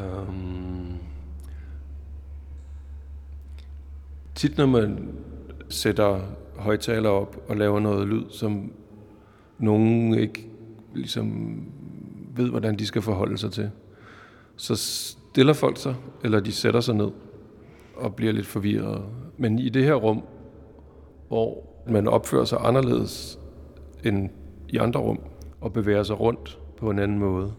Um, tit når man sætter højtaler op og laver noget lyd, som nogen ikke ligesom ved, hvordan de skal forholde sig til, så stiller folk sig, eller de sætter sig ned og bliver lidt forvirret. Men i det her rum, hvor man opfører sig anderledes end i andre rum, og bevæger sig rundt på en anden måde.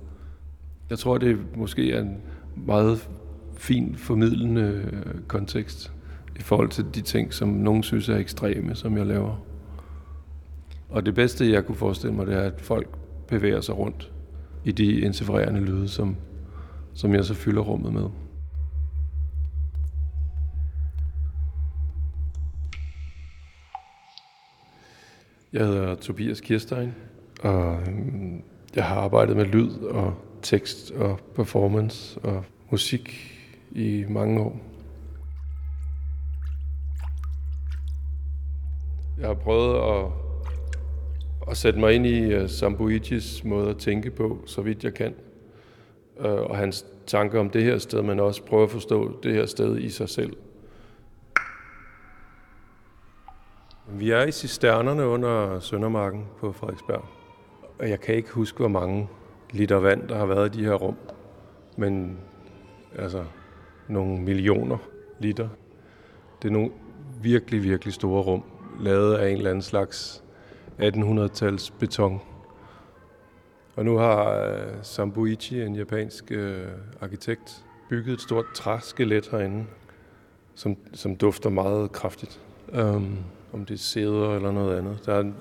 Jeg tror, det måske er en meget fin formidlende øh, kontekst i forhold til de ting, som nogen synes er ekstreme, som jeg laver. Og det bedste, jeg kunne forestille mig, det er, at folk bevæger sig rundt i de interfererende lyde, som, som jeg så fylder rummet med. Jeg hedder Tobias Kirstein, og øhm, jeg har arbejdet med lyd og tekst og performance og musik i mange år. Jeg har prøvet at, at sætte mig ind i øh, Sambuichis måde at tænke på, så vidt jeg kan. Øh, og hans tanker om det her sted, men også prøve at forstå det her sted i sig selv. Vi er i cisternerne under Søndermarken på Frederiksberg. Og jeg kan ikke huske, hvor mange liter vand, der har været i de her rum. Men altså nogle millioner liter. Det er nogle virkelig, virkelig store rum, lavet af en eller anden slags 1800-tals beton. Og nu har uh, Sambuichi, en japansk uh, arkitekt, bygget et stort træskelet herinde, som, som dufter meget kraftigt. Um, om det er sæder eller noget andet. Der er en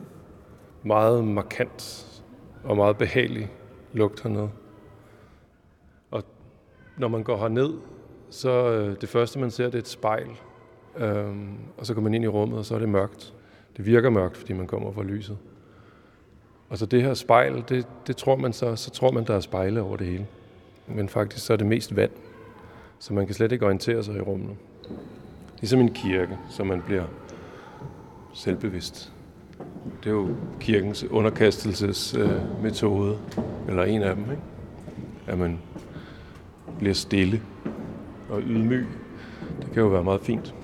meget markant og meget behagelig lugt hernede. Og når man går herned, så øh, det første, man ser, det er et spejl. Øhm, og så går man ind i rummet, og så er det mørkt. Det virker mørkt, fordi man kommer fra lyset. Og så det her spejl, det, det tror man så, så tror man, der er spejle over det hele. Men faktisk så er det mest vand, så man kan slet ikke orientere sig i rummet. Ligesom en kirke, så man bliver selvbevidst. Det er jo kirkens underkastelsesmetode, øh, eller en af dem, ikke? at man bliver stille og ydmyg. Det kan jo være meget fint.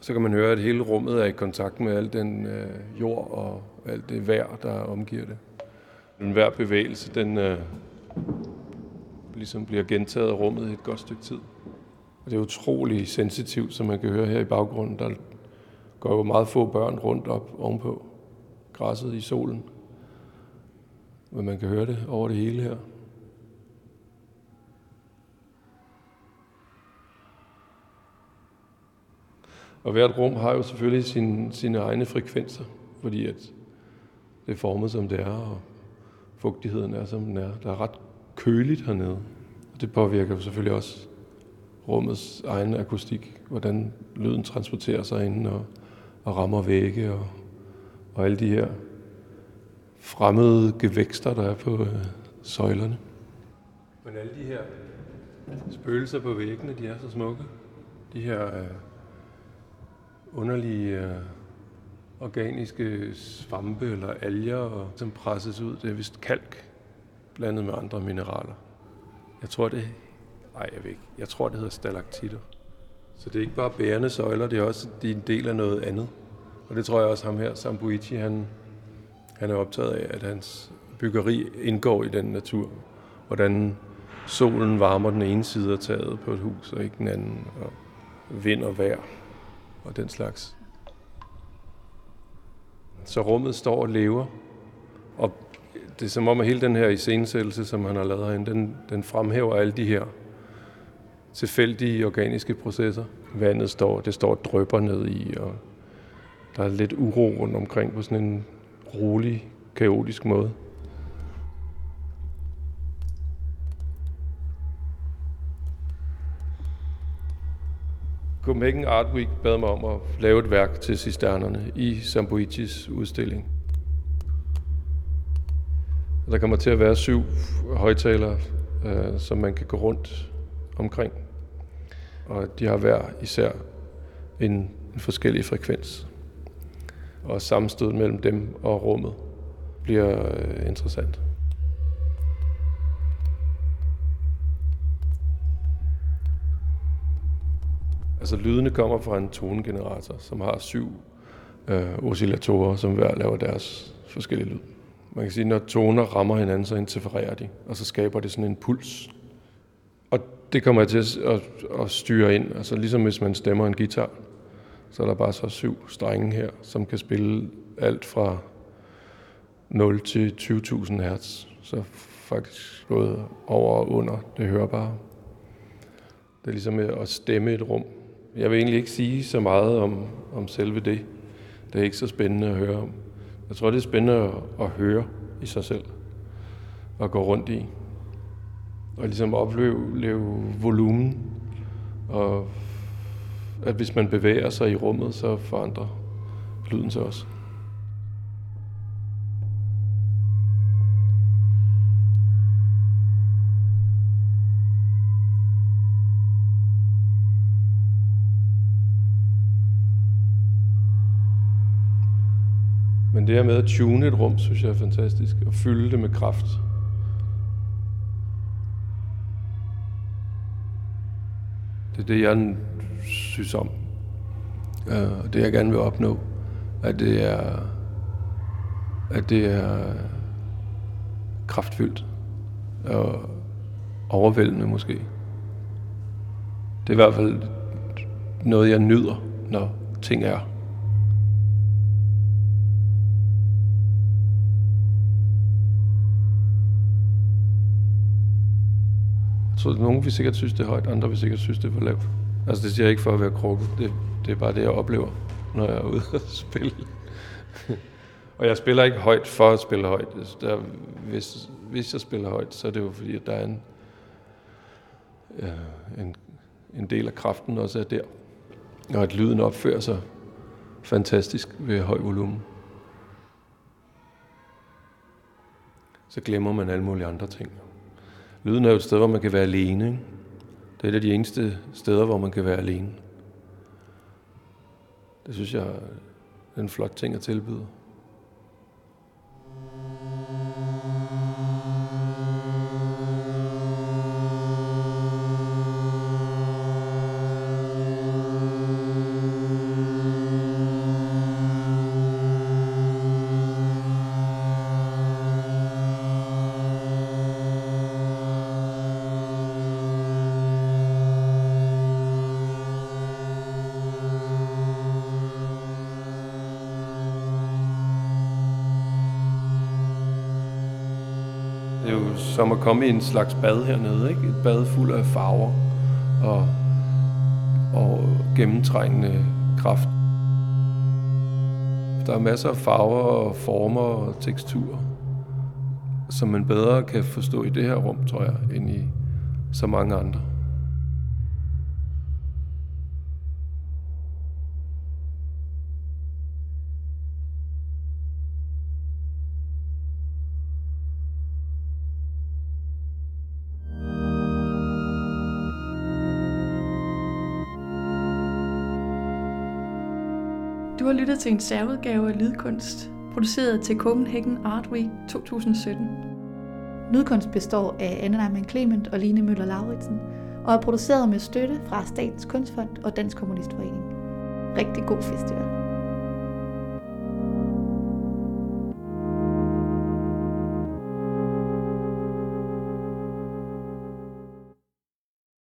Så kan man høre, at hele rummet er i kontakt med al den øh, jord og alt det vejr, der omgiver det. Den hver bevægelse, den øh, ligesom bliver gentaget af rummet i et godt stykke tid. Og det er utrolig sensitivt, som man kan høre her i baggrunden. Der går jo meget få børn rundt op ovenpå græsset i solen. Men man kan høre det over det hele her. Og hvert rum har jo selvfølgelig sine, sine egne frekvenser, fordi at det er formet, som det er, og fugtigheden er, som den er. Der er ret køligt hernede, og det påvirker selvfølgelig også rummets egen akustik, hvordan lyden transporterer sig ind og, og rammer vægge og, og alle de her fremmede gevækster, der er på øh, søjlerne. Men alle de her spøgelser på væggene, de er så smukke. De her øh, underlige øh, organiske svampe eller alger, og, som presses ud. Det er vist kalk blandet med andre mineraler. Jeg tror, det Nej, jeg ved ikke. Jeg tror, det hedder stalaktitter. Så det er ikke bare bærende søjler, det er også de er en del af noget andet. Og det tror jeg også ham her, Sambuichi, han, han er optaget af, at hans byggeri indgår i den natur. Hvordan solen varmer den ene side af taget på et hus, og ikke den anden. Og vind og vejr og den slags. Så rummet står og lever. Og det er som om, at hele den her iscenesættelse, som han har lavet herinde, den, den fremhæver alle de her tilfældige organiske processer. Vandet står, det står drøber ned i, og der er lidt uro rundt omkring på sådan en rolig, kaotisk måde. Copenhagen Art Week bad mig om at lave et værk til cisternerne i Sambuichis udstilling. Der kommer til at være syv højtalere, øh, som man kan gå rundt omkring. Og de har hver især en, en forskellig frekvens. Og sammenstød mellem dem og rummet bliver øh, interessant. Altså lydene kommer fra en tonegenerator, som har syv øh, oscillatorer, som hver laver deres forskellige lyd. Man kan sige, at når toner rammer hinanden, så interfererer de, og så skaber det sådan en puls. Og det kommer til at, at, at styre ind, altså ligesom hvis man stemmer en guitar, så er der bare så syv strenge her, som kan spille alt fra 0 til 20.000 hertz. Så faktisk både over og under det hørbare. Det er ligesom at stemme et rum. Jeg vil egentlig ikke sige så meget om, om selve det. Det er ikke så spændende at høre om. Jeg tror, det er spændende at, at høre i sig selv og gå rundt i. Og ligesom opleve leve volumen. Og at hvis man bevæger sig i rummet, så forandrer lyden sig også. Men det her med at tune et rum, synes jeg er fantastisk. Og fylde det med kraft. Det er det, jeg synes om. Øh, og det, jeg gerne vil opnå. At det er, at det er kraftfyldt. Og overvældende måske. Det er i hvert fald noget, jeg nyder, når ting er. Så nogen vil sikkert synes, det er højt, andre vil sikkert synes, det er for lavt. Altså det siger jeg ikke for at være krukket. Det, det er bare det, jeg oplever, når jeg er ude og spille. og jeg spiller ikke højt for at spille højt. Altså, der, hvis, hvis jeg spiller højt, så er det jo fordi, at der er en, ja, en, en del af kraften også er der. Og at lyden opfører sig fantastisk ved høj volumen. Så glemmer man alle mulige andre ting. Lyden er jo et sted, hvor man kan være alene. Ikke? Det er et af de eneste steder, hvor man kan være alene. Det synes jeg er en flot ting at tilbyde. Det er jo som at komme i en slags bad hernede, ikke? Et bad fuld af farver og, og gennemtrængende kraft. Der er masser af farver og former og teksturer, som man bedre kan forstå i det her rum, tror jeg, end i så mange andre. Du har lyttet til en særudgave af Lydkunst, produceret til Copenhagen Art Week 2017. Lydkunst består af Anne Neumann Clement og Line Møller Lauritsen, og er produceret med støtte fra Statens Kunstfond og Dansk Kommunistforening. Rigtig god festival.